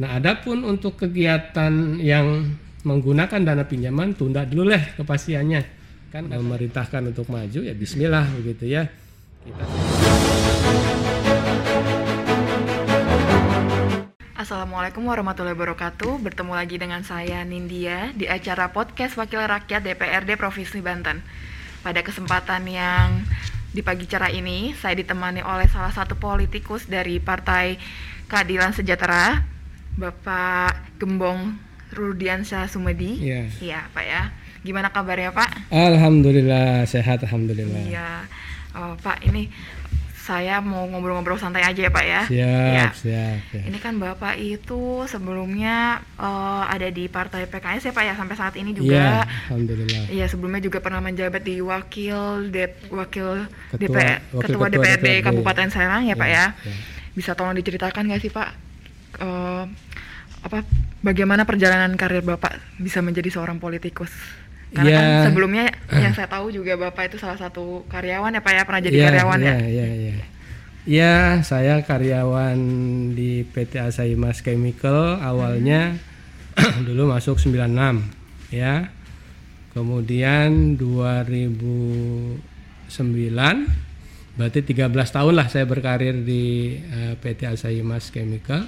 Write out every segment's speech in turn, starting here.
Nah, adapun untuk kegiatan yang menggunakan dana pinjaman tunda dulu lah kepastiannya. Kan memerintahkan untuk maju ya bismillah begitu ya. Kita Assalamualaikum warahmatullahi wabarakatuh. Bertemu lagi dengan saya Nindya di acara podcast Wakil Rakyat DPRD Provinsi Banten. Pada kesempatan yang di pagi cara ini, saya ditemani oleh salah satu politikus dari Partai Keadilan Sejahtera, Bapak Gembong Rudiansyah Sumedi. Iya. Iya, Pak ya. Gimana kabarnya, Pak? Alhamdulillah sehat alhamdulillah. Iya. Oh, Pak, ini saya mau ngobrol-ngobrol santai aja ya, Pak ya. Siap, Iya. siap, siap. Ini kan Bapak itu sebelumnya eh, ada di Partai PKS ya Pak ya sampai saat ini Iya, juga. alhamdulillah. Iya, sebelumnya juga pernah menjabat di wakil Dep, wakil Ketua- DPR, wakil ketua, ketua DPRD, DPRD. Kabupaten Serang ya Pak Iya, ya. iya. Bisa tolong diceritakan nggak sih Pak eh, apa bagaimana perjalanan karir Bapak bisa menjadi seorang politikus? Karena Iya. kan sebelumnya yang saya tahu juga Bapak itu salah satu karyawan ya Pak ya pernah jadi Iya, karyawan ya. Iya, iya. Iya, saya karyawan di PT Asahi Mas Chemical awalnya dulu masuk 96 ya. Kemudian 2009 berarti 13 tahun lah saya berkarir di eh, PT Asahi Mas Chemical.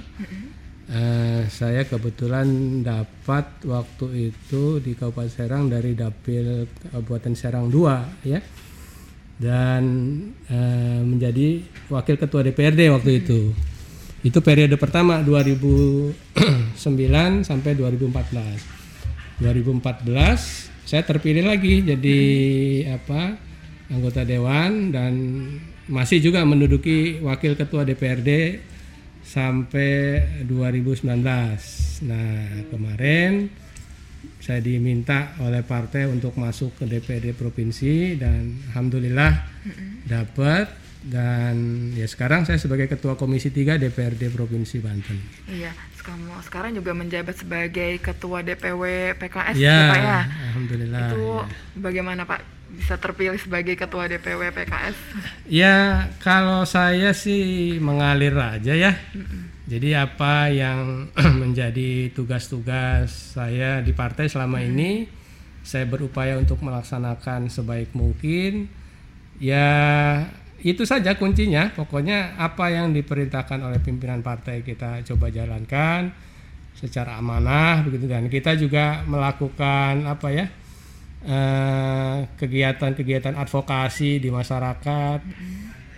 Eh, saya kebetulan dapat waktu itu di Kabupaten Serang dari Dapil Kabupaten Serang 2 ya dan eh, menjadi wakil ketua DPRD waktu itu. Itu periode pertama 2009 sampai 2014. 2014 saya terpilih lagi jadi apa anggota dewan dan masih juga menduduki wakil ketua DPRD sampai 2019. Nah, kemarin saya diminta oleh partai untuk masuk ke DPRD provinsi dan alhamdulillah dapat dan ya sekarang saya sebagai ketua komisi 3 DPRD provinsi Banten. Iya, sekarang sekarang juga menjabat sebagai ketua DPW PKS Ya, ya Pak ya. alhamdulillah. Itu ya. bagaimana Pak bisa terpilih sebagai ketua DPW PKS? Ya, kalau saya sih mengalir aja ya. Jadi apa yang menjadi tugas-tugas saya di partai selama ini, saya berupaya untuk melaksanakan sebaik mungkin. Ya, itu saja kuncinya. Pokoknya apa yang diperintahkan oleh pimpinan partai kita coba jalankan secara amanah begitu dan kita juga melakukan apa ya? Eh, kegiatan-kegiatan advokasi di masyarakat.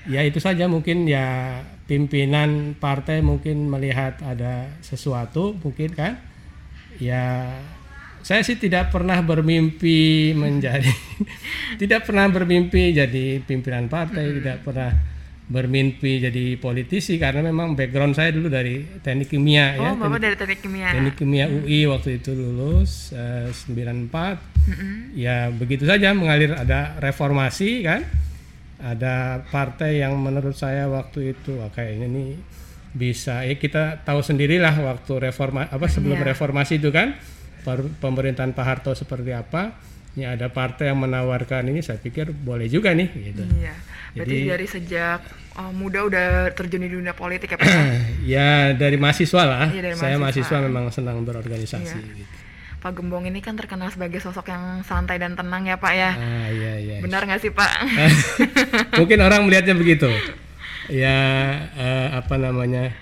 Ya itu saja mungkin ya pimpinan partai mungkin melihat ada sesuatu mungkin kan. Ya saya sih tidak pernah bermimpi menjadi tidak pernah bermimpi jadi pimpinan partai, tidak pernah bermimpi jadi politisi karena memang background saya dulu dari teknik kimia ya. Oh, Bapak dari teknik kimia. Teknik kimia UI waktu itu lulus eh, 94 Mm-mm. ya begitu saja mengalir ada reformasi kan ada partai yang menurut saya waktu itu wah, kayaknya nih bisa ya kita tahu sendirilah waktu reforma apa sebelum Iya. reformasi itu kan pemerintahan Pak Harto seperti apa ya ada partai yang menawarkan ini saya pikir boleh juga nih gitu Iya. Berarti Jadi- dari sejak oh, muda udah terjun di dunia politik ya Pak? ya? ya dari mahasiswa lah Iya, dari saya mahasiswa. mahasiswa memang senang berorganisasi Iya. gitu. Pak Gembong ini kan terkenal sebagai sosok yang santai dan tenang ya Pak ya. ah iya iya Benar nggak sih Pak? mungkin orang melihatnya begitu ya eh, apa namanya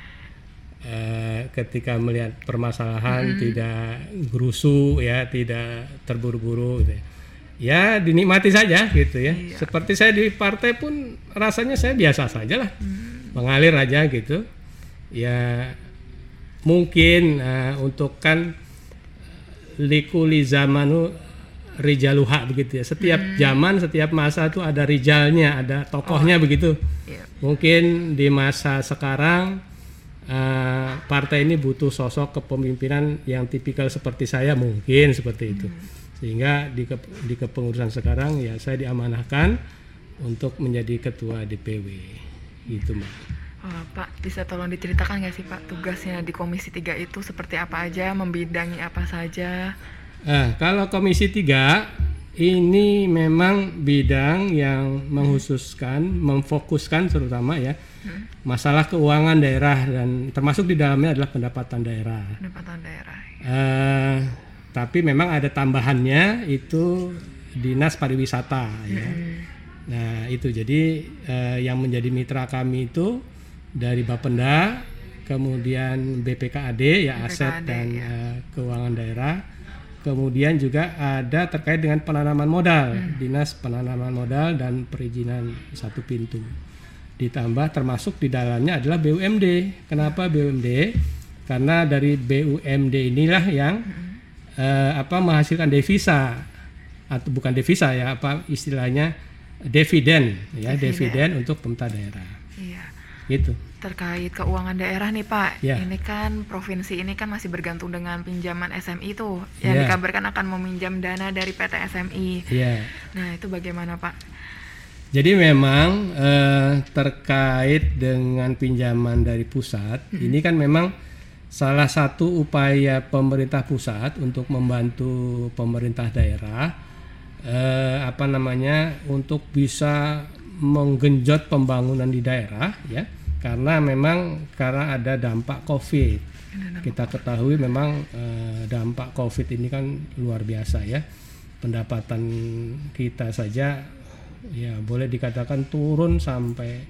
eh, ketika melihat permasalahan tidak gerusu ya tidak terburu-buru gitu ya. ya dinikmati saja gitu ya. Seperti saya di partai pun rasanya saya biasa saja lah. Mengalir aja gitu. Ya mungkin eh, untuk kan likuli zamanu rijaluha begitu ya. Setiap zaman setiap masa itu ada rijalnya ada tokohnya begitu. Iya. mungkin di masa sekarang eh, partai ini butuh sosok kepemimpinan yang tipikal seperti saya mungkin seperti itu. Sehingga di, ke- di kepengurusan sekarang ya saya diamanahkan untuk menjadi ketua DPW gitu mbak. Oh, Pak, bisa tolong diceritakan nggak sih Pak tugasnya di Komisi 3 itu seperti apa aja, membidangi apa saja? Nah, kalau Komisi 3 ini memang bidang yang menghususkan, memfokuskan terutama ya hmm. masalah keuangan daerah dan termasuk di dalamnya adalah pendapatan daerah. Pendapatan daerah. Uh, tapi memang ada tambahannya itu dinas pariwisata ya. Hmm. Nah itu jadi uh, yang menjadi mitra kami itu dari Bapenda, kemudian BPKAD ya BPKAD, aset dan ya. uh, keuangan daerah Kemudian juga ada terkait dengan penanaman modal, hmm. dinas penanaman modal dan perizinan satu pintu. Ditambah termasuk di dalamnya adalah BUMD. Kenapa BUMD? Karena dari BUMD inilah yang hmm. uh, apa menghasilkan devisa atau bukan devisa ya, apa istilahnya dividen ya, dividen untuk pemerintah daerah. Iya. Gitu terkait keuangan daerah nih Pak. Yeah. Ini kan provinsi ini kan masih bergantung dengan pinjaman SMI tuh yang yeah. dikabarkan akan meminjam dana dari PT SMI. Yeah. Nah, itu bagaimana Pak? Jadi memang eh, terkait dengan pinjaman dari pusat, hmm. ini kan memang salah satu upaya pemerintah pusat untuk membantu pemerintah daerah eh, apa namanya untuk bisa menggenjot pembangunan di daerah ya karena memang karena ada dampak COVID. Kita ketahui memang eh, dampak COVID ini kan luar biasa ya. Pendapatan kita saja ya boleh dikatakan turun sampai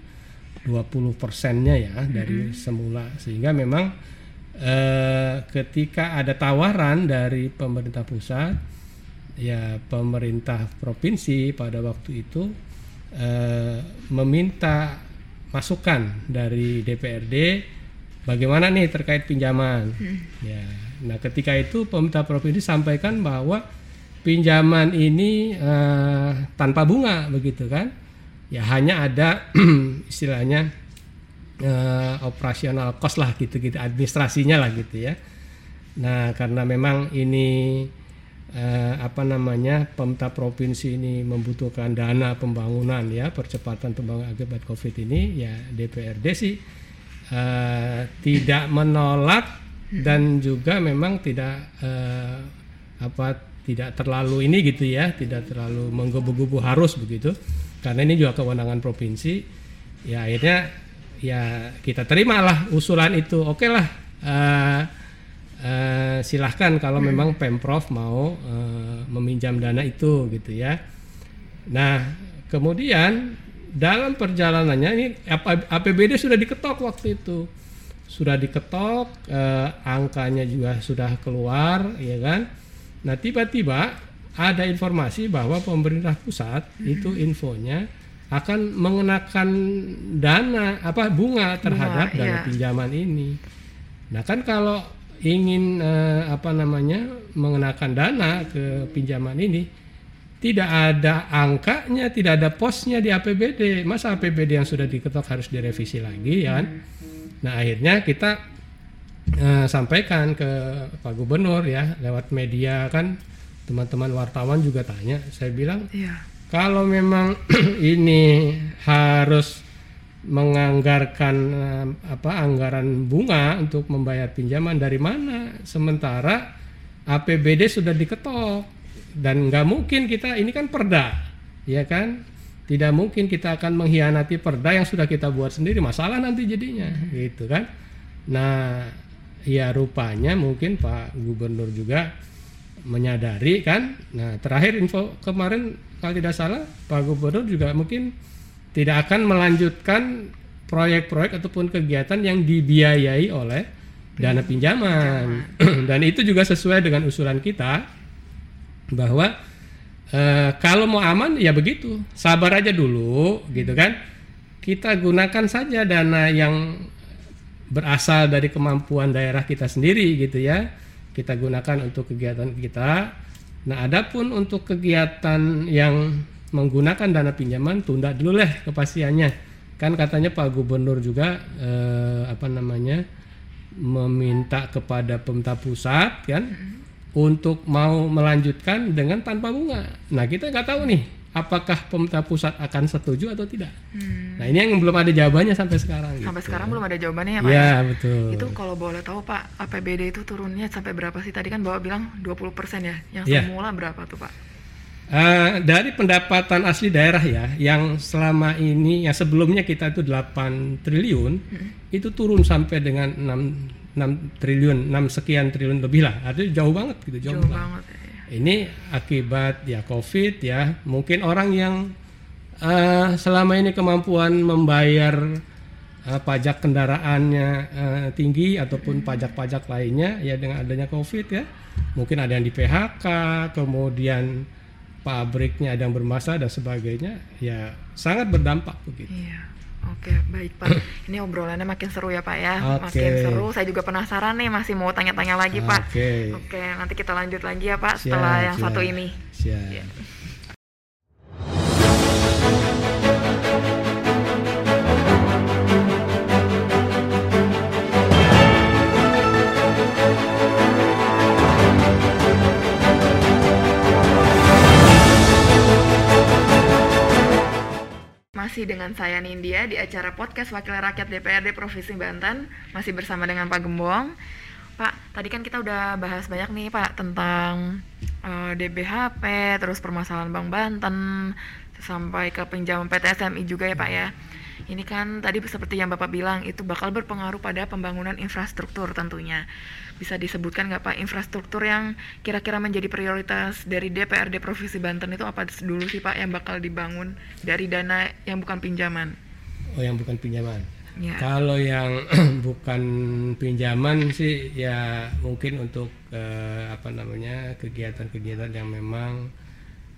20 persennya ya dari semula sehingga memang eh, ketika ada tawaran dari pemerintah pusat ya pemerintah provinsi pada waktu itu eh, meminta masukan dari DPRD bagaimana nih terkait pinjaman. Hmm. Ya. Nah, ketika itu pemerintah provinsi sampaikan bahwa pinjaman ini uh, tanpa bunga begitu kan. Ya hanya ada istilahnya uh, operasional cost lah gitu-gitu administrasinya lah gitu ya. Nah, karena memang ini eh, apa namanya pemerintah provinsi ini membutuhkan dana pembangunan ya percepatan pembangunan akibat covid ini ya DPRD sih eh, tidak menolak dan juga memang tidak eh, apa tidak terlalu ini gitu ya tidak terlalu menggebu-gebu harus begitu karena ini juga kewenangan provinsi ya akhirnya ya kita terimalah usulan itu oke okay lah uh, uh, silahkan kalau hmm. memang pemprov mau uh, meminjam dana itu gitu ya. Nah kemudian dalam perjalanannya ini APBD sudah diketok waktu itu sudah diketok uh, angkanya juga sudah keluar ya kan. Nah tiba-tiba ada informasi bahwa pemerintah pusat hmm. itu infonya akan mengenakan dana apa bunga terhadap bunga, dana iya. pinjaman ini. Nah kan kalau ingin uh, apa namanya mengenakan dana ke pinjaman ini tidak ada angkanya, tidak ada posnya di APBD. Masa APBD yang sudah diketok harus direvisi lagi ya kan? Nah, akhirnya kita uh, sampaikan ke Pak Gubernur ya lewat media kan teman-teman wartawan juga tanya. Saya bilang, ya. kalau memang ini harus menganggarkan eh, apa anggaran bunga untuk membayar pinjaman dari mana? Sementara APBD sudah diketok. Dan nggak mungkin kita ini kan perda ya kan? Tidak mungkin kita akan mengkhianati perda yang sudah kita buat sendiri. Masalah nanti jadinya gitu kan? Nah ya rupanya mungkin Pak Gubernur juga menyadari kan nah terakhir info kemarin kalau tidak salah Pak Gubernur juga mungkin tidak akan melanjutkan proyek-proyek ataupun kegiatan yang dibiayai oleh dana pinjaman. Dan itu juga sesuai dengan usulan kita bahwa e, kalau mau aman ya begitu, sabar aja dulu gitu kan. Kita gunakan saja dana yang berasal dari kemampuan daerah kita sendiri gitu ya. Kita gunakan untuk kegiatan kita. Nah, adapun untuk kegiatan yang menggunakan dana pinjaman tunda dulu lah kepastiannya kan katanya Pak Gubernur juga eh, apa namanya meminta kepada pemerintah pusat kan hmm. untuk mau melanjutkan dengan tanpa bunga nah kita nggak tahu nih apakah pemerintah pusat akan setuju atau tidak hmm. nah ini yang belum ada jawabannya sampai sekarang sampai gitu. sekarang belum ada jawabannya ya Pak ya, betul itu kalau boleh tahu Pak APBD itu turunnya sampai berapa sih tadi kan bawa bilang 20% ya yang ya. semula berapa tuh Pak Uh, dari pendapatan asli daerah ya, yang selama ini, yang sebelumnya kita itu 8 triliun, hmm. itu turun sampai dengan 6, 6 triliun, 6 sekian triliun lebih lah. Artinya jauh banget gitu, jauh, jauh banget. Ya. Ini akibat ya COVID ya, mungkin orang yang uh, selama ini kemampuan membayar uh, pajak kendaraannya uh, tinggi ataupun pajak-pajak lainnya ya dengan adanya COVID ya, mungkin ada yang di PHK, kemudian pabriknya ada yang bermasalah dan sebagainya ya sangat berdampak begitu. Iya. Oke, baik Pak. Ini obrolannya makin seru ya Pak ya. Okay. Makin seru. Saya juga penasaran nih masih mau tanya-tanya lagi Pak. Oke. Oke, nanti kita lanjut lagi ya Pak setelah yang siap. satu ini. Siap. Ya. Masih dengan saya Nindya di acara podcast Wakil Rakyat DPRD Provinsi Banten, masih bersama dengan Pak Gembong. Pak, tadi kan kita udah bahas banyak nih Pak tentang uh, eh, DBHP, terus permasalahan Bank Banten, sampai ke pinjaman PT SMI juga ya Pak ya. Ini kan tadi seperti yang Bapak bilang itu bakal berpengaruh pada pembangunan infrastruktur tentunya. Bisa disebutkan nggak Pak infrastruktur yang kira-kira menjadi prioritas dari DPRD Provinsi Banten itu apa dulu sih Pak yang bakal dibangun dari dana yang bukan pinjaman? Oh yang bukan pinjaman. Ya. Kalau yang bukan pinjaman sih ya mungkin untuk uh, apa namanya kegiatan-kegiatan yang memang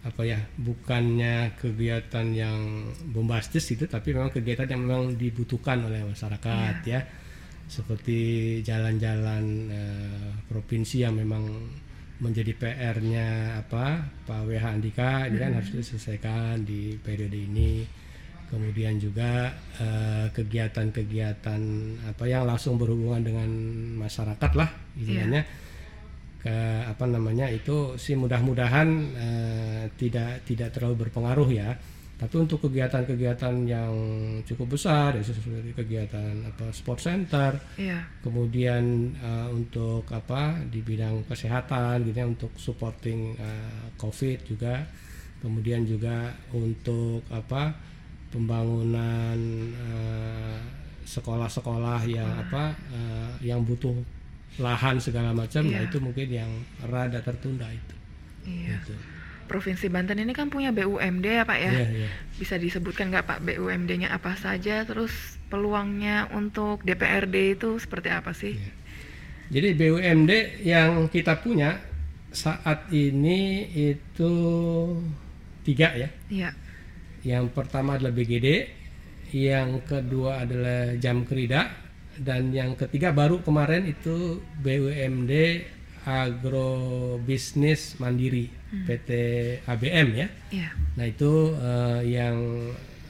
apa ya bukannya kegiatan yang bombastis itu tapi memang kegiatan yang memang dibutuhkan oleh masyarakat yeah. ya seperti jalan-jalan uh, provinsi yang memang menjadi PR-nya apa Pak WH Andika ini kan hmm. harus diselesaikan di periode ini kemudian juga eh, kegiatan-kegiatan uh, apa yang langsung berhubungan dengan masyarakat lah istilahnya yeah ke apa namanya itu sih mudah-mudahan uh, tidak tidak terlalu berpengaruh ya tapi untuk kegiatan-kegiatan yang cukup besar ya seperti kegiatan apa sport center yeah. kemudian uh, untuk apa di bidang kesehatan gitu ya untuk supporting uh, covid juga kemudian juga untuk apa pembangunan sekolah-sekolah uh, yang apa uh, yang butuh lahan segala macam nah iya. nah itu mungkin yang rada tertunda itu iya. Gitu. Provinsi Banten ini kan punya BUMD ya Pak ya iya, iya. bisa disebutkan nggak Pak BUMD-nya apa saja terus peluangnya untuk DPRD itu seperti apa sih iya. jadi BUMD yang kita punya saat ini itu tiga ya iya. yang pertama adalah BGD yang kedua adalah Jam Kerida dan yang ketiga baru kemarin itu BUMD Agrobisnis Mandiri hmm. PT ABM ya. Yeah. Nah itu uh, yang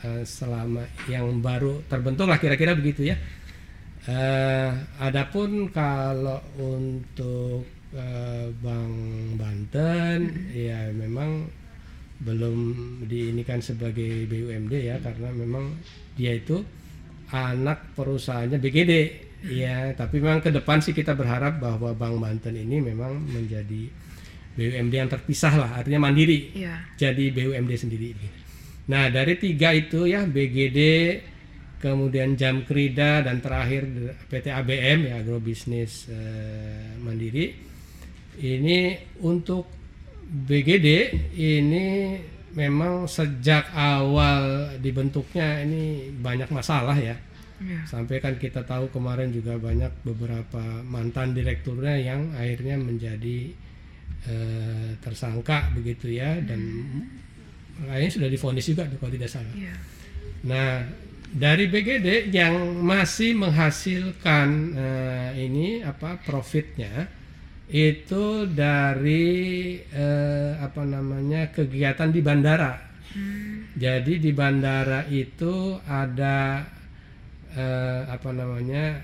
uh, selama yang baru terbentuk lah kira-kira begitu ya. Uh, adapun kalau untuk uh, Bank Banten hmm. ya memang belum diinikan sebagai BUMD ya karena memang dia itu anak perusahaannya BGD ya tapi memang ke depan sih kita berharap bahwa Bank Banten ini memang menjadi BUMD yang terpisah lah artinya mandiri. Ya. jadi BUMD sendiri. Nah dari tiga itu ya BGD kemudian Jam Krida dan terakhir PT ABM ya agrobisnis eh, mandiri. Ini untuk BGD ini memang sejak awal dibentuknya ini banyak masalah ya. ya. Sampai kan kita tahu kemarin juga banyak beberapa mantan direkturnya yang akhirnya menjadi uh, tersangka begitu ya dan hmm. lainnya sudah difonis juga kalau tidak salah. Ya. Nah dari BGD yang masih menghasilkan uh, ini apa profitnya itu dari eh, apa namanya kegiatan di bandara. Hmm. Jadi di bandara itu ada eh, apa namanya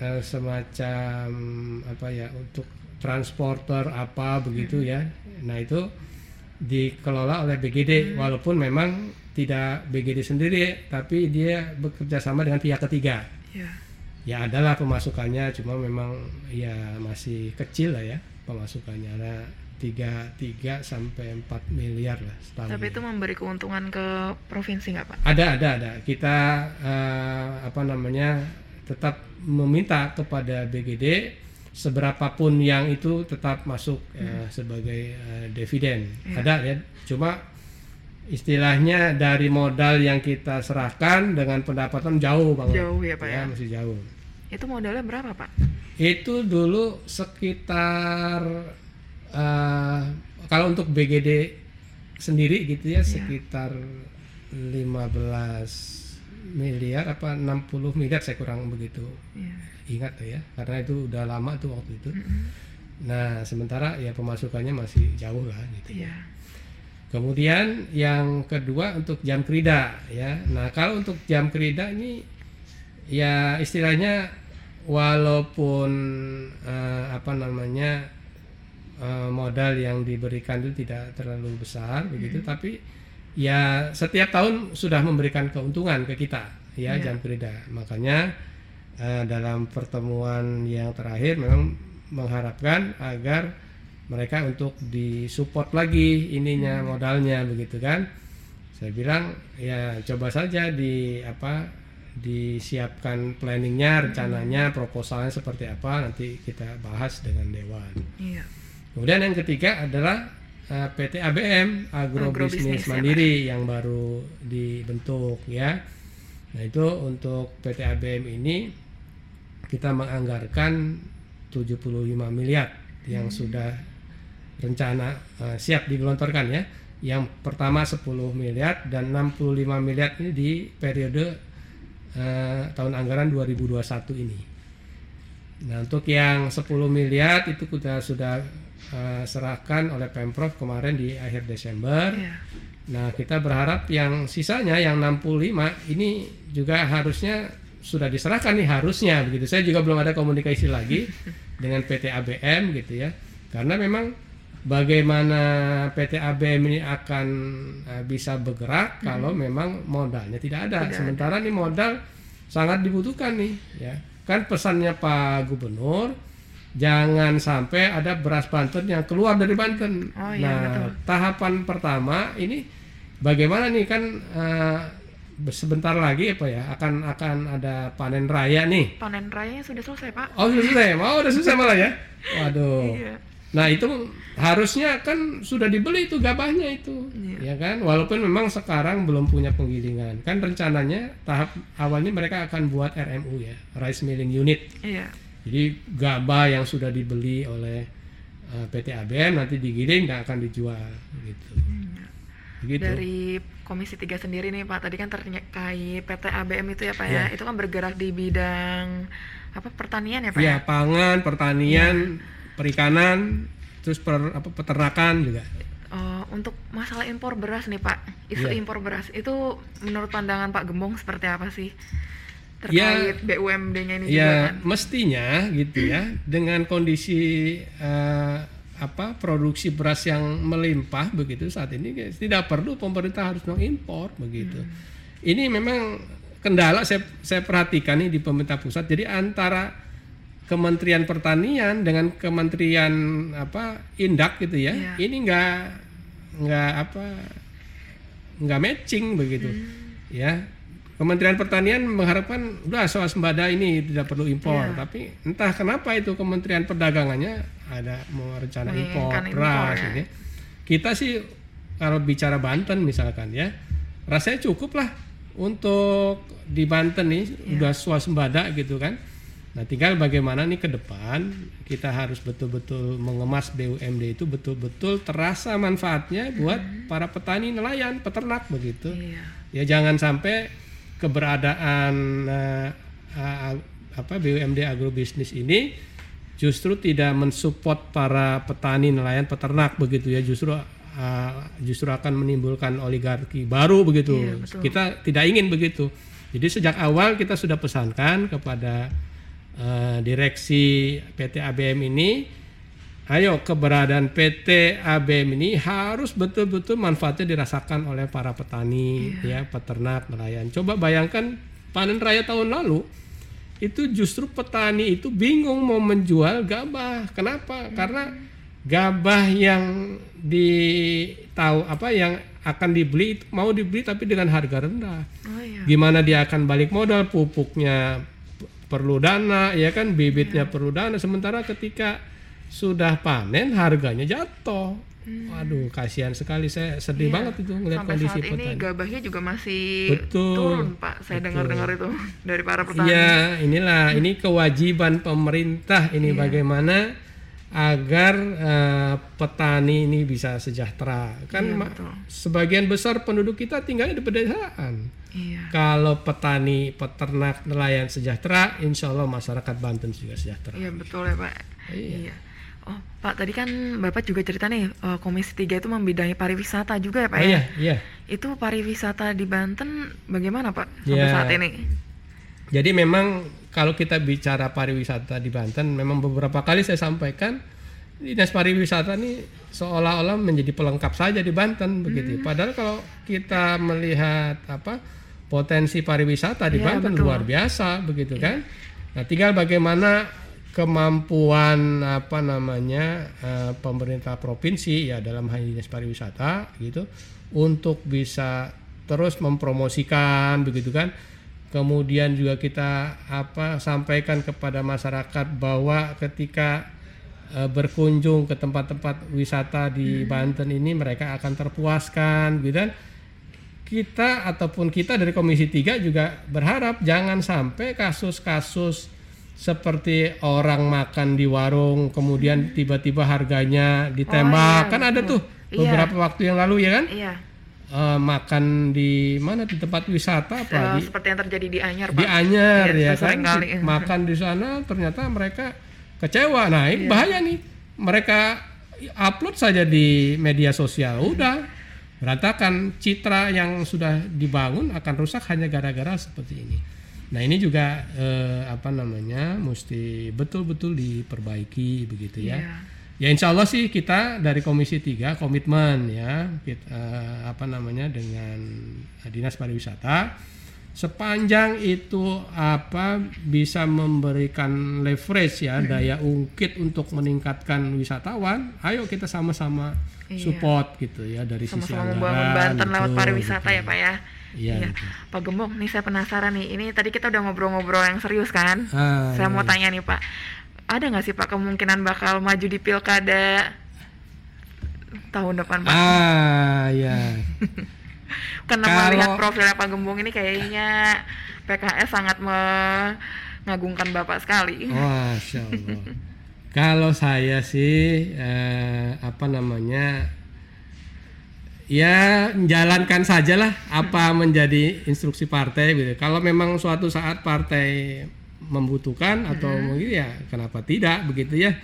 eh, semacam apa ya untuk transporter apa begitu hmm. ya. Nah itu dikelola oleh BGD hmm. walaupun memang tidak BGD sendiri tapi dia bekerja sama dengan pihak ketiga. Yeah ya adalah pemasukannya cuma memang ya masih kecil lah ya pemasukannya nah tiga tiga sampai 4 miliar lah setahun. Tapi itu memberi keuntungan ke provinsi nggak Pak? Ada ada ada. Kita uh, apa namanya tetap meminta kepada BGD seberapapun yang itu tetap masuk hmm. uh, sebagai uh, dividen. Ya. Ada ya. Cuma istilahnya dari modal yang kita serahkan dengan pendapatan jauh banget. Jauh ya Pak ya. ya? Masih jauh. Itu modalnya berapa Pak? Itu dulu sekitar uh, kalau untuk BGD sendiri gitu ya, ya. sekitar 15 miliar apa 60 miliar saya kurang begitu ya. ingat ya karena itu udah lama tuh waktu itu mm -hmm. nah sementara ya pemasukannya masih jauh lah gitu ya. kemudian yang kedua untuk jam kerida ya nah kalau untuk jam kerida ini ya istilahnya walaupun uh, apa namanya uh, modal yang diberikan itu tidak terlalu besar begitu hmm. tapi ya setiap tahun sudah memberikan keuntungan ke kita ya yeah. jam kerida makanya uh, dalam pertemuan yang terakhir memang mengharapkan agar mereka untuk disupport lagi ininya hmm. modalnya begitu kan saya bilang ya coba saja di apa disiapkan planningnya rencananya proposalnya seperti apa nanti kita bahas dengan dewan yeah. kemudian yang ketiga adalah uh, eh, PT ABM Agrobisnis Mandiri ya, yang baru dibentuk ya. Nah itu untuk PT ABM ini kita menganggarkan 75 miliar yang hmm. sudah rencana uh, siap digelontorkan ya. Yang pertama 10 miliar dan 65 miliar ini di periode uh, tahun anggaran 2021 ini. Nah untuk yang 10 miliar itu kita sudah uh, serahkan oleh pemprov kemarin di akhir Desember. Yeah. Nah, kita berharap yang sisanya yang 65 ini juga harusnya sudah diserahkan nih harusnya begitu. Saya juga belum ada komunikasi lagi dengan PT ABM gitu ya. Karena memang bagaimana PT ABM ini akan uh, bisa bergerak hmm. kalau memang modalnya tidak ada. Tidak Sementara ada. nih modal sangat dibutuhkan nih ya. Kan pesannya Pak Gubernur jangan sampai ada beras Banten yang keluar dari Banten. Oh, iya, nah, betul. tahapan pertama ini bagaimana nih kan uh, sebentar lagi apa ya akan akan ada panen raya nih. Panen rayanya sudah selesai pak? Oh sudah selesai, mau oh, udah selesai malah ya. Waduh. iya. Nah itu harusnya kan sudah dibeli itu gabahnya itu, iya. ya kan? Walaupun memang sekarang belum punya penggilingan, kan rencananya tahap awalnya mereka akan buat RMU ya, rice milling unit. Iya jadi gabah yang sudah dibeli oleh uh, eh, PT ABM nanti digiring dan akan dijual gitu. Hmm. Gitu. Dari Komisi 3 sendiri nih Pak, tadi kan terkait PT ABM itu ya Pak ya, ya itu kan bergerak di bidang apa pertanian ya Pak ya? Ya, pangan, pertanian, ya. Perikanan, terus per, apa peternakan juga. Uh, untuk masalah impor beras nih Pak, isu ya. impor beras itu menurut pandangan Pak Gembong seperti apa sih? terkait ya, BUMD-nya ini ya, juga kan? mestinya gitu ya dengan kondisi uh, apa produksi beras yang melimpah begitu saat ini tidak perlu pemerintah harus mengimpor begitu. Hmm. Ini memang kendala saya saya perhatikan nih di pemerintah pusat. Jadi antara Kementerian Pertanian dengan Kementerian apa Indak gitu ya. ya. Ini enggak enggak apa enggak matching begitu. Hmm. Ya. Kementerian Pertanian mengharapkan udah swasembada ini tidak perlu impor, ya. tapi entah kenapa itu Kementerian Perdagangannya ada mau rencana impor beras ya. ini. Kita sih kalau bicara Banten misalkan ya, rasanya cukup lah untuk di Banten nih ya. udah swasembada gitu kan. Nah tinggal bagaimana nih ke depan kita harus betul-betul mengemas BUMD itu betul-betul terasa manfaatnya buat hmm. para petani nelayan, peternak begitu. Iya. Ya jangan sampai keberadaan uh, uh, apa BUMD agrobisnis ini justru tidak mensupport para petani nelayan peternak begitu ya justru uh, justru akan menimbulkan oligarki baru begitu iya, kita tidak ingin begitu jadi sejak awal kita sudah pesankan kepada uh, direksi PT ABM ini ayo keberadaan PT ABM ini harus betul-betul manfaatnya dirasakan oleh para petani, yeah. ya peternak, nelayan. Coba bayangkan panen raya tahun lalu itu justru petani itu bingung mau menjual gabah. Kenapa? Hmm. Karena gabah yang di tahu apa yang akan dibeli mau dibeli tapi dengan harga rendah. Oh iya. Gimana dia akan balik modal pupuknya perlu dana ya kan bibitnya perlu dana sementara ketika sudah panen harganya jatuh. Waduh kasihan sekali saya sedih Iya. banget itu ngeliat Sampai kondisi saat ini petani. gabahnya juga masih Betul. turun, Pak. Saya dengar-dengar itu dari para petani. Iya, inilah ini kewajiban pemerintah ini Iya. bagaimana agar eh, petani ini bisa sejahtera. Kan Iya, betul. sebagian besar penduduk kita tinggalnya di pedesaan. Iya. Kalau petani, peternak, nelayan sejahtera, insya Allah masyarakat Banten juga sejahtera. Iya, betul ya, Pak. Iya. Iya. Oh, Pak, tadi kan Bapak juga cerita nih, eh, Komisi 3 itu membidangi pariwisata juga ya, Pak ya? iya, iya. Itu pariwisata di Banten bagaimana, Pak? Sampai Ya. saat ini? Jadi memang kalau kita bicara pariwisata di Banten, memang beberapa kali saya sampaikan dinas pariwisata ini seolah-olah menjadi pelengkap saja di Banten begitu. Padahal kalau kita melihat apa potensi pariwisata di Iya, Banten betul. luar biasa begitu kan. Nah, tinggal bagaimana kemampuan apa namanya eh, pemerintah provinsi ya dalam hal ini dinas pariwisata gitu untuk bisa terus mempromosikan begitu kan kemudian juga kita apa sampaikan kepada masyarakat bahwa ketika eh, berkunjung ke tempat-tempat wisata di Banten ini mereka akan terpuaskan gitu kan kita ataupun kita dari Komisi 3 juga berharap jangan sampai kasus-kasus seperti orang makan di warung kemudian tiba-tiba harganya ditembak iya, kan ada tuh Iya. beberapa waktu yang lalu ya kan Iya. Eh, makan di mana di tempat wisata apa di seperti yang terjadi di Anyar, Pak. di Anyer Iya, ya saya kan kali. Makan di sana ternyata mereka kecewa nah Iya. bahaya nih mereka upload saja di media sosial udah berantakan citra yang sudah dibangun akan rusak hanya gara-gara seperti ini nah ini juga eh, apa namanya mesti betul-betul diperbaiki begitu ya Iya. Ya insya Allah sih kita dari Komisi 3 komitmen ya kita, eh, apa namanya dengan Dinas Pariwisata sepanjang itu apa bisa memberikan leverage ya daya ungkit untuk meningkatkan wisatawan, ayo kita sama-sama Iya. support gitu ya dari sisi Sama-sama membangun anggaran. Banten lewat pariwisata betul. ya, Pak ya. Iya. Iya. betul. Pak Gembong, nih saya penasaran nih. Ini tadi kita udah ngobrol-ngobrol yang serius kan? Ah, saya iya, mau iya. tanya nih Pak, ada nggak sih Pak kemungkinan bakal maju di pilkada tahun depan Pak? Ah ya. Karena kalau- melihat profilnya Pak Gembong ini kayaknya PKS sangat mengagungkan Bapak sekali. Masya Allah. Kalau saya sih eh, apa namanya ya menjalankan sajalah apa menjadi instruksi partai gitu. Kalau memang suatu saat partai membutuhkan atau mungkin ya kenapa tidak begitu ya.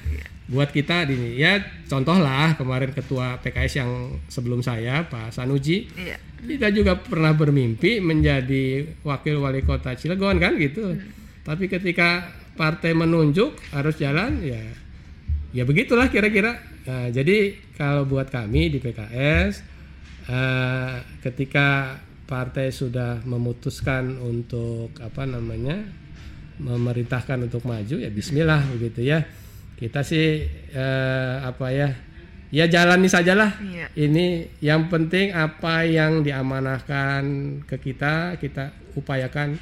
Buat kita ini ya contohlah kemarin ketua PKS yang sebelum saya Pak Sanuji Iya. kita juga pernah bermimpi menjadi wakil wali kota Cilegon kan gitu. Tapi ketika partai menunjuk harus jalan ya ya begitulah kira-kira. Nah, jadi kalau buat kami di PKS eh, ketika partai sudah memutuskan untuk apa namanya memerintahkan untuk maju ya Bismillah begitu ya. Kita sih eh, apa ya ya jalani sajalah Iya. ini yang penting apa yang diamanahkan ke kita kita upayakan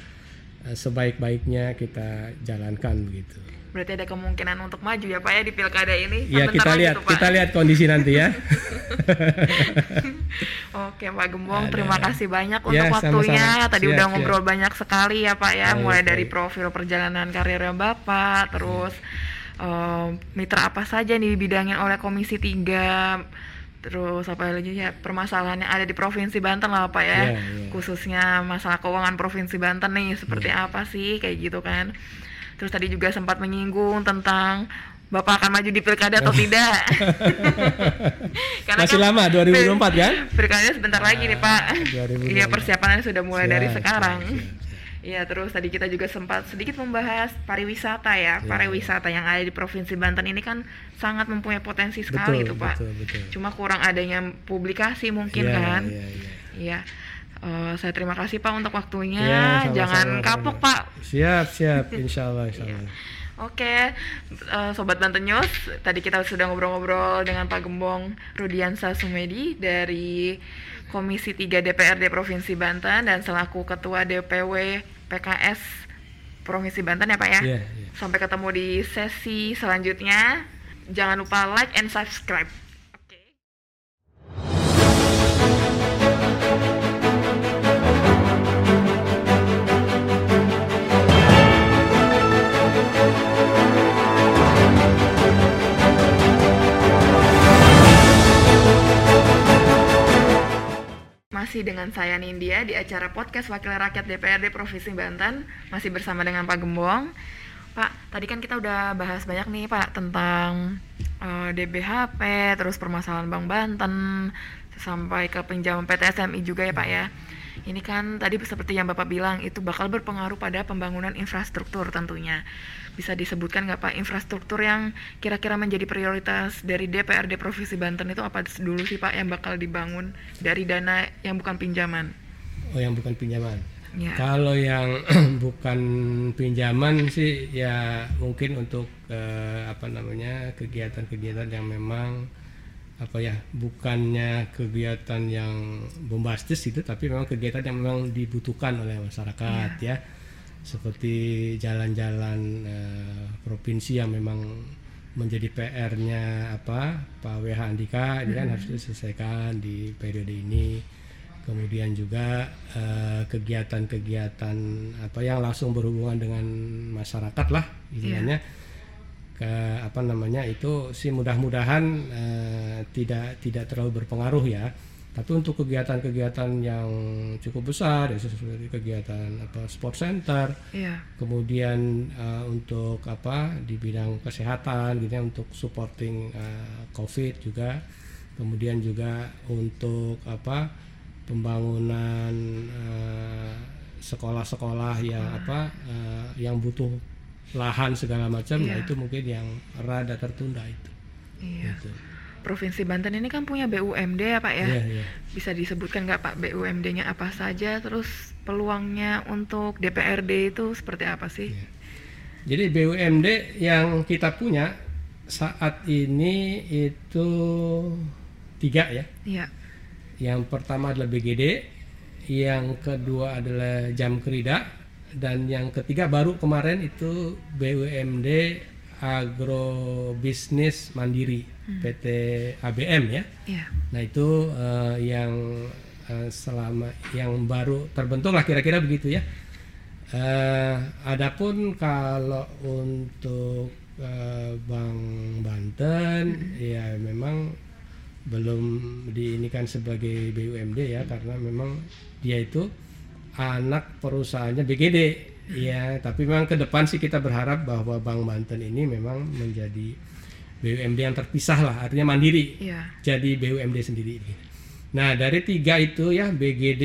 eh, sebaik-baiknya kita jalankan begitu. Berarti ada kemungkinan untuk maju ya Pak ya di pilkada ini. Ya kita lihat Pak. kita lihat kondisi nanti ya. Oke Pak Gembong, Ada. terima kasih banyak untuk Ya, waktunya. sama-sama. Tadi Siap, udah siap. ngobrol banyak sekali ya Pak ya, Baik, mulai dari profil perjalanan karirnya Bapak, terus mitra apa saja nih dibidangin oleh Komisi 3 terus apa lagi ya permasalahan yang ada di provinsi Banten lah Pak ya, Iya, iya. khususnya masalah keuangan provinsi Banten nih seperti Iya. apa sih kayak gitu kan. Terus tadi juga sempat menyinggung tentang Bapak akan maju di pilkada atau tidak? Karena Masih kan lama 2024 kan? Pilkada sebentar lagi nih Pak. 2024. Iya persiapannya sudah mulai dari Siap, sekarang. siap, siap, Iya terus tadi kita juga sempat sedikit membahas pariwisata ya. Iya, Pariwisata yang ada di provinsi Banten ini kan sangat mempunyai potensi sekali Betul, itu Pak. betul, betul. Cuma kurang adanya publikasi mungkin Iya, kan. iya, iya. Iya. Eh, saya terima kasih Pak untuk waktunya. Iya, sama-sama, Jangan kapok Pak. Siap, siap, insya Allah, insya Allah. Oke, uh, Sobat Banten News, tadi kita sudah ngobrol-ngobrol dengan Pak Gembong Rudiansa Sumedi dari Komisi 3 DPRD Provinsi Banten dan selaku Ketua DPW PKS Provinsi Banten ya Pak ya. Yeah, yeah. Sampai ketemu di sesi selanjutnya. Jangan lupa like and subscribe. Masih dengan saya Nindya di acara podcast Wakil Rakyat DPRD Provinsi Banten. Masih bersama dengan Pak Gembong. Pak, tadi kan kita udah bahas banyak nih Pak Tentang uh, eh, DBHP, terus permasalahan Bank Banten Sampai ke pinjaman PT SMI juga ya Pak ya ini kan tadi seperti yang Bapak bilang itu bakal berpengaruh pada pembangunan infrastruktur tentunya. Bisa disebutkan nggak Pak infrastruktur yang kira-kira menjadi prioritas dari DPRD Provinsi Banten itu apa dulu sih Pak yang bakal dibangun dari dana yang bukan pinjaman? Oh yang bukan pinjaman. Ya. Kalau yang bukan pinjaman sih ya mungkin untuk eh, apa namanya kegiatan-kegiatan yang memang apa ya bukannya kegiatan yang bombastis itu tapi memang kegiatan yang memang dibutuhkan oleh masyarakat yeah. ya. Seperti jalan-jalan uh, provinsi yang memang menjadi PR-nya apa Pak WH Andika ini kan harus diselesaikan di periode ini. Kemudian juga eh, kegiatan-kegiatan uh, apa yang langsung berhubungan dengan masyarakat lah istilahnya. Yeah ke apa namanya itu sih mudah-mudahan uh, tidak tidak terlalu berpengaruh ya tapi untuk kegiatan-kegiatan yang cukup besar ya seperti kegiatan apa sport center yeah. kemudian uh, untuk apa di bidang kesehatan gitu ya untuk supporting uh, covid juga kemudian juga untuk apa pembangunan sekolah-sekolah uh, yang apa uh, yang butuh lahan segala macam iya. nah itu mungkin yang rada tertunda itu iya. Gitu. Provinsi Banten ini kan punya BUMD ya Pak ya iya, iya. bisa disebutkan nggak Pak BUMD-nya apa saja terus peluangnya untuk DPRD itu seperti apa sih iya. jadi BUMD yang kita punya saat ini itu tiga ya iya. yang pertama adalah BGD yang kedua adalah Jam Kerida dan yang ketiga baru kemarin itu BUMD Agrobisnis Mandiri hmm. PT ABM ya. Yeah. Nah itu uh, yang uh, selama yang baru terbentuk lah kira-kira begitu ya. Uh, adapun kalau untuk uh, Bank Banten hmm. ya memang belum diinikan sebagai BUMD ya karena memang dia itu anak perusahaannya BGD ya tapi memang ke depan sih kita berharap bahwa Bank Banten ini memang menjadi BUMD yang terpisah lah artinya mandiri. Ya. jadi BUMD sendiri nah dari tiga itu ya BGD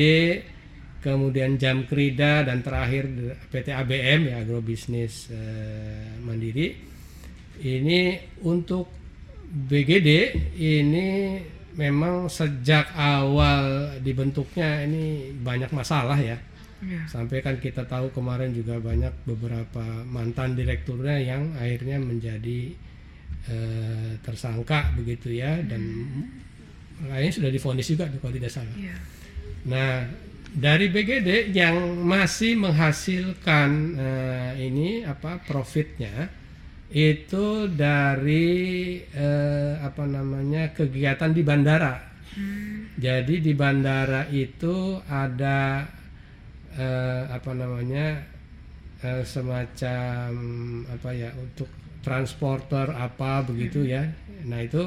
kemudian Jam Krida dan terakhir PT ABM ya agrobisnis eh, mandiri. Ini untuk BGD ini memang sejak awal dibentuknya ini banyak masalah ya. ya. Sampai kan kita tahu kemarin juga banyak beberapa mantan direkturnya yang akhirnya menjadi eh, tersangka begitu ya dan hmm. lainnya sudah difonis juga kalau tidak salah. Ya. Nah dari BGD yang masih menghasilkan eh, ini apa profitnya itu dari eh, apa namanya kegiatan di bandara. Hmm. Jadi di bandara itu ada eh, apa namanya eh, semacam apa ya untuk transporter apa begitu hmm. ya. Nah itu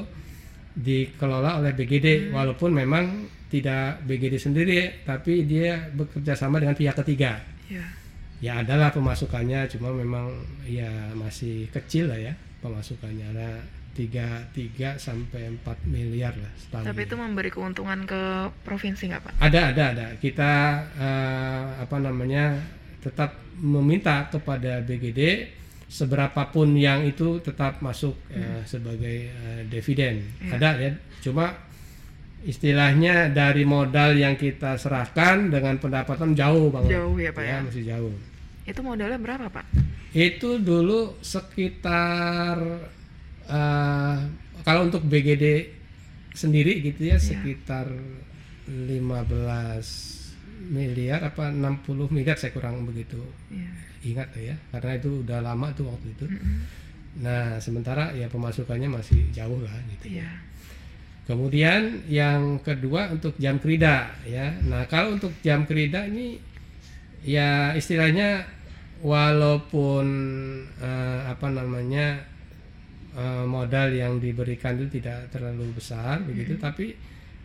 dikelola oleh BGD hmm. walaupun memang tidak BGD sendiri tapi dia bekerja sama dengan pihak ketiga. Yeah ya adalah pemasukannya cuma memang ya masih kecil lah ya pemasukannya ada tiga tiga sampai empat miliar lah setahun. Tapi itu memberi keuntungan ke provinsi nggak pak? Ada ada ada kita uh, apa namanya tetap meminta kepada BGD seberapapun yang itu tetap masuk hmm. uh, sebagai uh, dividen ya. ada ya cuma istilahnya dari modal yang kita serahkan dengan pendapatan jauh banget. Jauh ya pak ya? ya masih jauh. Itu modalnya berapa pak? Itu dulu sekitar uh, kalau untuk BGD sendiri gitu ya Iya. sekitar 15 miliar apa 60 miliar saya kurang begitu Iya. ingat ya karena itu udah lama tuh waktu itu. Mm-mm. Nah sementara ya pemasukannya masih jauh lah gitu. Iya. Kemudian yang kedua untuk jam kerida ya. Nah kalau untuk jam kerida ini ya istilahnya walaupun eh, apa namanya eh, modal yang diberikan itu tidak terlalu besar begitu, tapi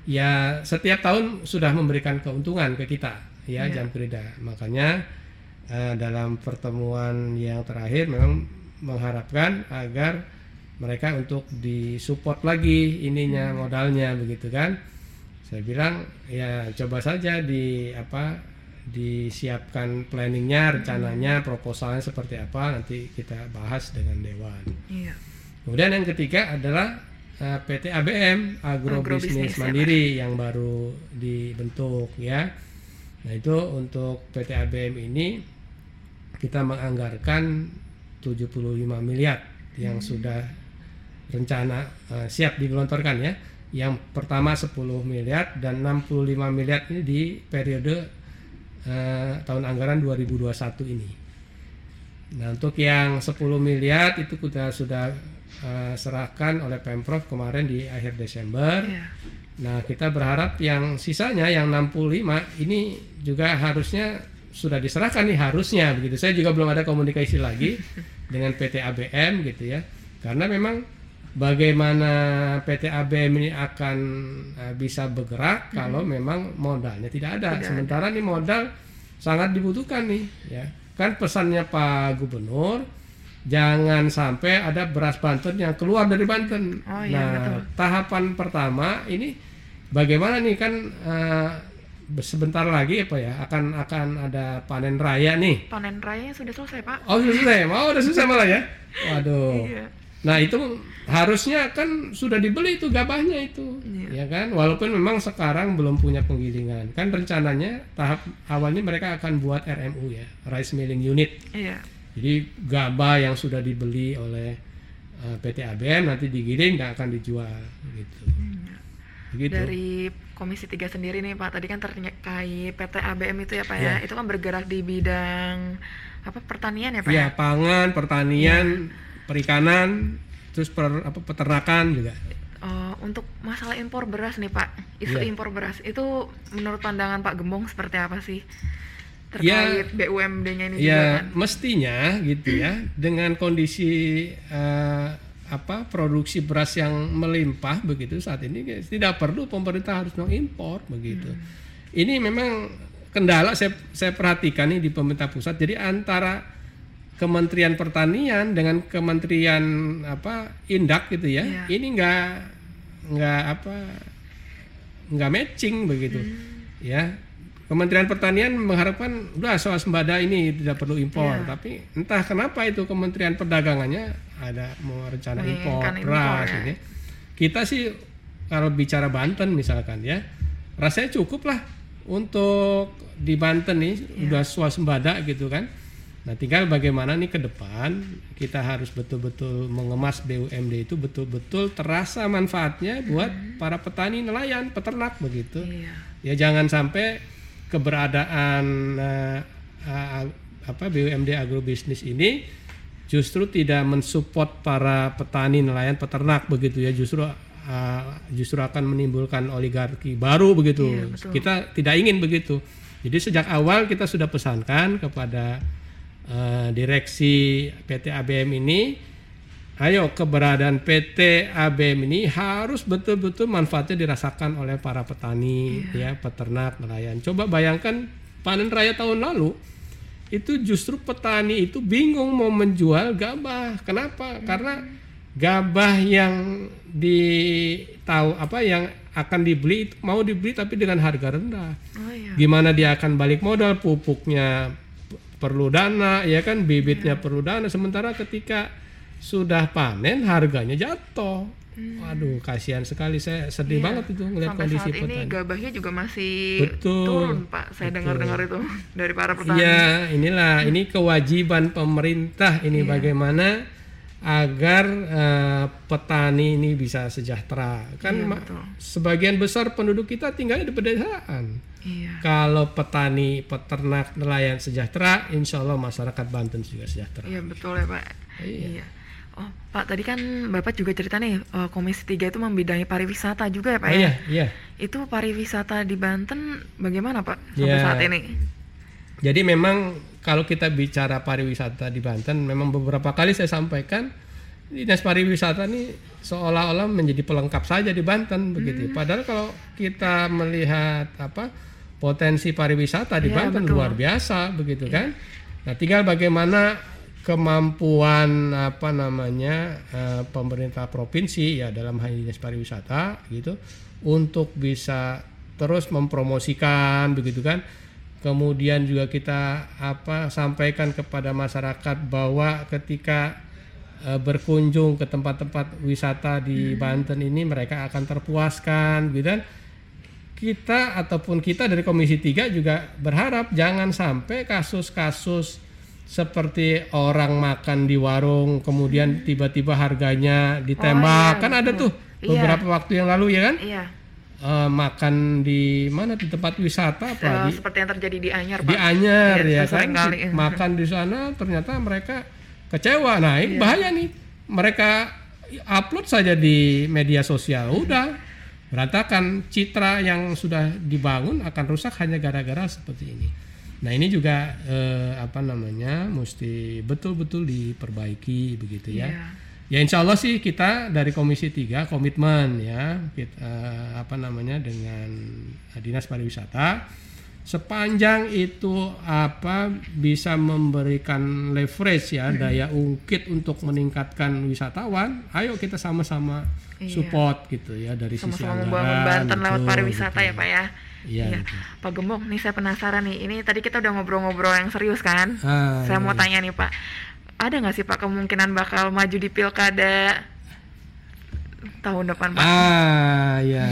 ya setiap tahun sudah memberikan keuntungan ke kita ya Iya. jam kerida. Makanya eh, dalam pertemuan yang terakhir memang mengharapkan agar mereka untuk disupport lagi ininya modalnya begitu kan. Saya bilang ya coba saja di apa disiapkan planningnya rencananya proposalnya seperti apa nanti kita bahas dengan dewan. Iya. kemudian yang ketiga adalah eh, PT ABM Agrobisnis Agrobisnis ya, Mandiri yang baru dibentuk ya. Nah itu untuk PT ABM ini kita menganggarkan 75 miliar yang sudah rencana eh, siap digelontorkan ya. Yang pertama 10 miliar dan 65 miliar ini di periode eh, tahun anggaran 2021 ini. Nah, untuk yang 10 miliar itu kita sudah eh, serahkan oleh Pemprov kemarin di akhir Desember. Iya. Nah, kita berharap yang sisanya yang 65 ini juga harusnya sudah diserahkan nih harusnya begitu. Saya juga belum ada komunikasi lagi dengan PT ABM gitu ya. Karena memang bagaimana PT ABM ini akan eh, bisa bergerak kalau memang modalnya tidak ada. Tidak Sementara nih modal sangat dibutuhkan nih ya. Kan pesannya Pak Gubernur jangan sampai ada beras Banten yang keluar dari Banten. Oh, iya, nah, betul. tahapan pertama ini bagaimana nih kan eh, sebentar lagi apa ya akan akan ada panen raya nih. Panen rayanya sudah selesai, Pak. Oh sudah selesai, mau udah selesai malah ya. Waduh. Iya. Nah itu harusnya kan sudah dibeli itu gabahnya itu, Iya. ya kan? Walaupun memang sekarang belum punya penggilingan, kan rencananya tahap awalnya mereka akan buat RMU ya, rice milling unit. Iya. Jadi gabah yang sudah dibeli oleh eh, PT ABM nanti digiling dan akan dijual gitu. Begitu. Dari Komisi 3 sendiri nih Pak, tadi kan terkait PT ABM itu ya Pak ya, Iya. itu kan bergerak di bidang apa pertanian ya Pak Ya ya? pangan, pertanian, perikanan, terus per, apa peternakan juga. Eh, untuk masalah impor beras nih Pak, isu Iya. impor beras. Itu menurut pandangan Pak Gembong seperti apa sih? Ya, terkait BUMD-nya ini ya kan? mestinya gitu ya dengan kondisi eh, apa produksi beras yang melimpah begitu saat ini tidak perlu pemerintah harus mengimpor begitu. Ini memang kendala saya saya perhatikan nih di pemerintah pusat. Jadi antara Kementerian Pertanian dengan Kementerian apa Indak gitu ya Iya. ini nggak nggak apa nggak matching begitu ya Kementerian Pertanian mengharapkan udah swasembada ini tidak perlu impor, Iya. tapi entah kenapa itu Kementerian Perdagangannya ada mau rencana impor beras ya. ini. Kita sih kalau bicara Banten misalkan ya, rasanya cukup lah untuk di Banten nih Iya. udah swasembada gitu kan. Nah tinggal bagaimana nih ke depan kita harus betul-betul mengemas BUMD itu betul-betul terasa manfaatnya buat para petani nelayan peternak begitu. Iya. ya jangan sampai keberadaan eh, eh, apa BUMD agrobisnis ini justru tidak mensupport para petani nelayan peternak begitu ya. Justru eh, justru akan menimbulkan oligarki baru begitu. Iya, betul. kita tidak ingin begitu. Jadi sejak awal kita sudah pesankan kepada eh, direksi PT ABM ini Ayo keberadaan PT ABM ini harus betul-betul manfaatnya dirasakan oleh para petani, ya peternak, nelayan. Coba bayangkan panen raya tahun lalu itu justru petani itu bingung mau menjual gabah. Kenapa? Karena gabah yang di tahu apa yang akan dibeli mau dibeli tapi dengan harga rendah. Oh iya. Gimana dia akan balik modal pupuknya perlu dana ya kan bibitnya perlu dana sementara ketika sudah panen harganya jatuh. Waduh, kasihan sekali saya sedih Iya. banget itu ngeliat Sampai kondisi saat ini petani. gabahnya juga masih Betul, turun, Pak. Saya dengar-dengar itu dari para petani. Iya, inilah ini kewajiban pemerintah ini Iya. bagaimana agar eh, petani ini bisa sejahtera. Kan Iya, betul. sebagian besar penduduk kita tinggalnya di pedesaan. Iya. Kalau petani, peternak, nelayan sejahtera, insya Allah masyarakat Banten juga sejahtera. Iya, betul ya, Pak. Iya. Iya. Oh, Pak, tadi kan Bapak juga cerita nih eh, Komisi 3 itu membidangi pariwisata juga ya, Pak Oh, ya? iya, iya. Itu pariwisata di Banten bagaimana, Pak? Sampai Ya. saat ini? Jadi memang kalau kita bicara pariwisata di Banten, memang beberapa kali saya sampaikan dinas pariwisata ini seolah-olah menjadi pelengkap saja di Banten begitu. Padahal kalau kita melihat apa potensi pariwisata di Iya, Banten betul. luar biasa begitu kan. Nah, tinggal bagaimana kemampuan apa namanya eh, pemerintah provinsi ya dalam hal dinas pariwisata gitu untuk bisa terus mempromosikan begitu kan kemudian juga kita apa sampaikan kepada masyarakat bahwa ketika eh, berkunjung ke tempat-tempat wisata di Banten ini mereka akan terpuaskan gitu kan. Kita ataupun kita dari Komisi 3 juga berharap jangan sampai kasus-kasus seperti orang makan di warung kemudian tiba-tiba harganya ditembak. iya, kan ada tuh Iya. beberapa waktu yang lalu ya kan? Iya. Eh, makan di mana? Di tempat wisata apa? Eh, di, seperti yang terjadi di Anyar, di Pak. Anyer Iya, ya itu kan? kali. Di- makan di sana ternyata mereka kecewa. Nah ini bahaya nih. Mereka upload saja di media sosial udah. Berantakan. Citra yang sudah dibangun akan rusak hanya gara-gara seperti ini. Nah ini juga eh, apa namanya mesti betul-betul diperbaiki begitu ya. Iya. Ya insya Allah sih kita dari Komisi 3 komitmen ya kita, eh, apa namanya dengan Dinas Pariwisata sepanjang itu apa bisa memberikan leverage ya daya ungkit untuk meningkatkan wisatawan, ayo kita sama-sama Iya. support gitu ya dari sisi Sama-sama anggaran. membangun Banten lewat betul, pariwisata betul. ya, Pak ya. Iya. Betul. Pak Gembong, nih saya penasaran nih. Ini tadi kita udah ngobrol-ngobrol yang serius kan? Ah, saya iya, mau tanya nih Pak, ada nggak sih Pak kemungkinan bakal maju di pilkada tahun depan Pak? Ah ya.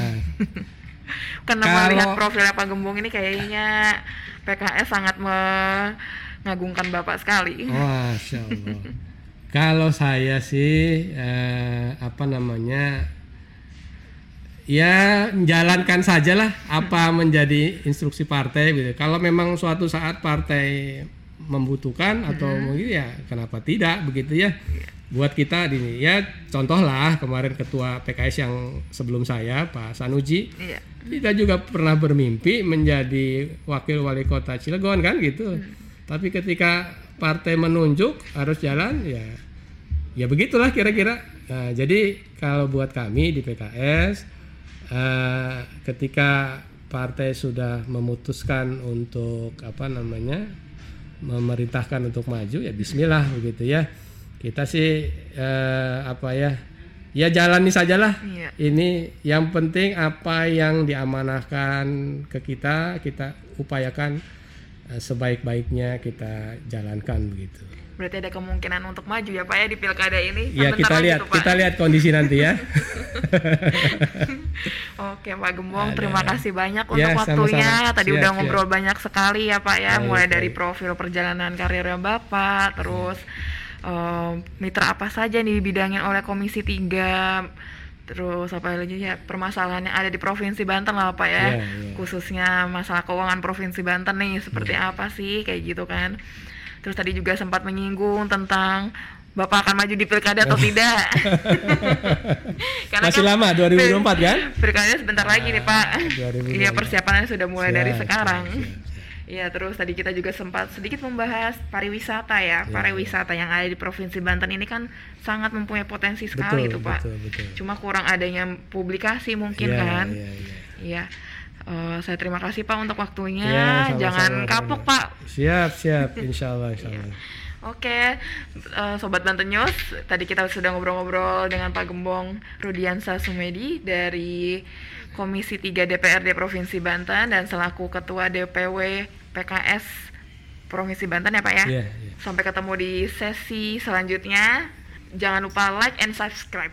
Karena kalau- melihat profilnya Pak Gembong ini kayaknya PKS sangat mengagungkan Bapak sekali. Masya Allah. Kalau saya sih eh, apa namanya ya menjalankan sajalah apa menjadi instruksi partai gitu. Kalau memang suatu saat partai membutuhkan atau mungkin ya kenapa tidak begitu ya. Buat kita ini ya contohlah kemarin ketua PKS yang sebelum saya Pak Sanuji Iya. kita juga pernah bermimpi menjadi wakil wali kota Cilegon kan gitu. Tapi ketika partai menunjuk harus jalan ya ya begitulah kira-kira. Nah, jadi kalau buat kami di PKS eh, ketika partai sudah memutuskan untuk apa namanya memerintahkan untuk maju ya Bismillah begitu ya. Kita sih eh, apa ya ya jalani sajalah Iya. ini yang penting apa yang diamanahkan ke kita kita upayakan eh, sebaik-baiknya kita jalankan begitu. Berarti ada kemungkinan untuk maju ya Pak ya di pilkada ini. Ya kita lihat Pak. kita lihat kondisi nanti ya. Oke Pak Gembong, Ada. terima kasih banyak untuk Ya, waktunya. sama-sama. Tadi Siap, udah siap. ngobrol banyak sekali ya Pak ya, Baik, mulai dari baik. profil perjalanan karirnya Bapak, terus em, mitra apa saja nih dibidangin oleh Komisi 3 terus apa lagi ya permasalahan yang ada di Provinsi Banten lah Pak ya, Iya, iya. khususnya masalah keuangan Provinsi Banten nih seperti Iya. apa sih kayak gitu kan. Terus tadi juga sempat menyinggung tentang Bapak akan maju di pilkada atau tidak? Karena Masih kan lama 2024 kan? Pilkada sebentar lagi nih Pak. 2024. Iya persiapannya sudah mulai dari Siap, sekarang. siap, siap. Iya terus tadi kita juga sempat sedikit membahas pariwisata ya. Iya, Pariwisata yang ada di Provinsi Banten ini kan sangat mempunyai potensi sekali itu Pak. Betul, betul. Cuma kurang adanya publikasi mungkin Iya, kan. iya, iya. Iya. Eh, saya terima kasih Pak untuk waktunya. Iya, sama-sama, Jangan sama-sama. kapok Pak. Siap, siap, insya Allah, insya Allah. Oke, eh, Sobat Banten News, tadi kita sudah ngobrol-ngobrol dengan Pak Gembong Rudiansa Sumedi dari Komisi 3 DPRD Provinsi Banten dan selaku Ketua DPW PKS Provinsi Banten ya Pak ya. Iya, iya. Sampai ketemu di sesi selanjutnya. Jangan lupa like and subscribe.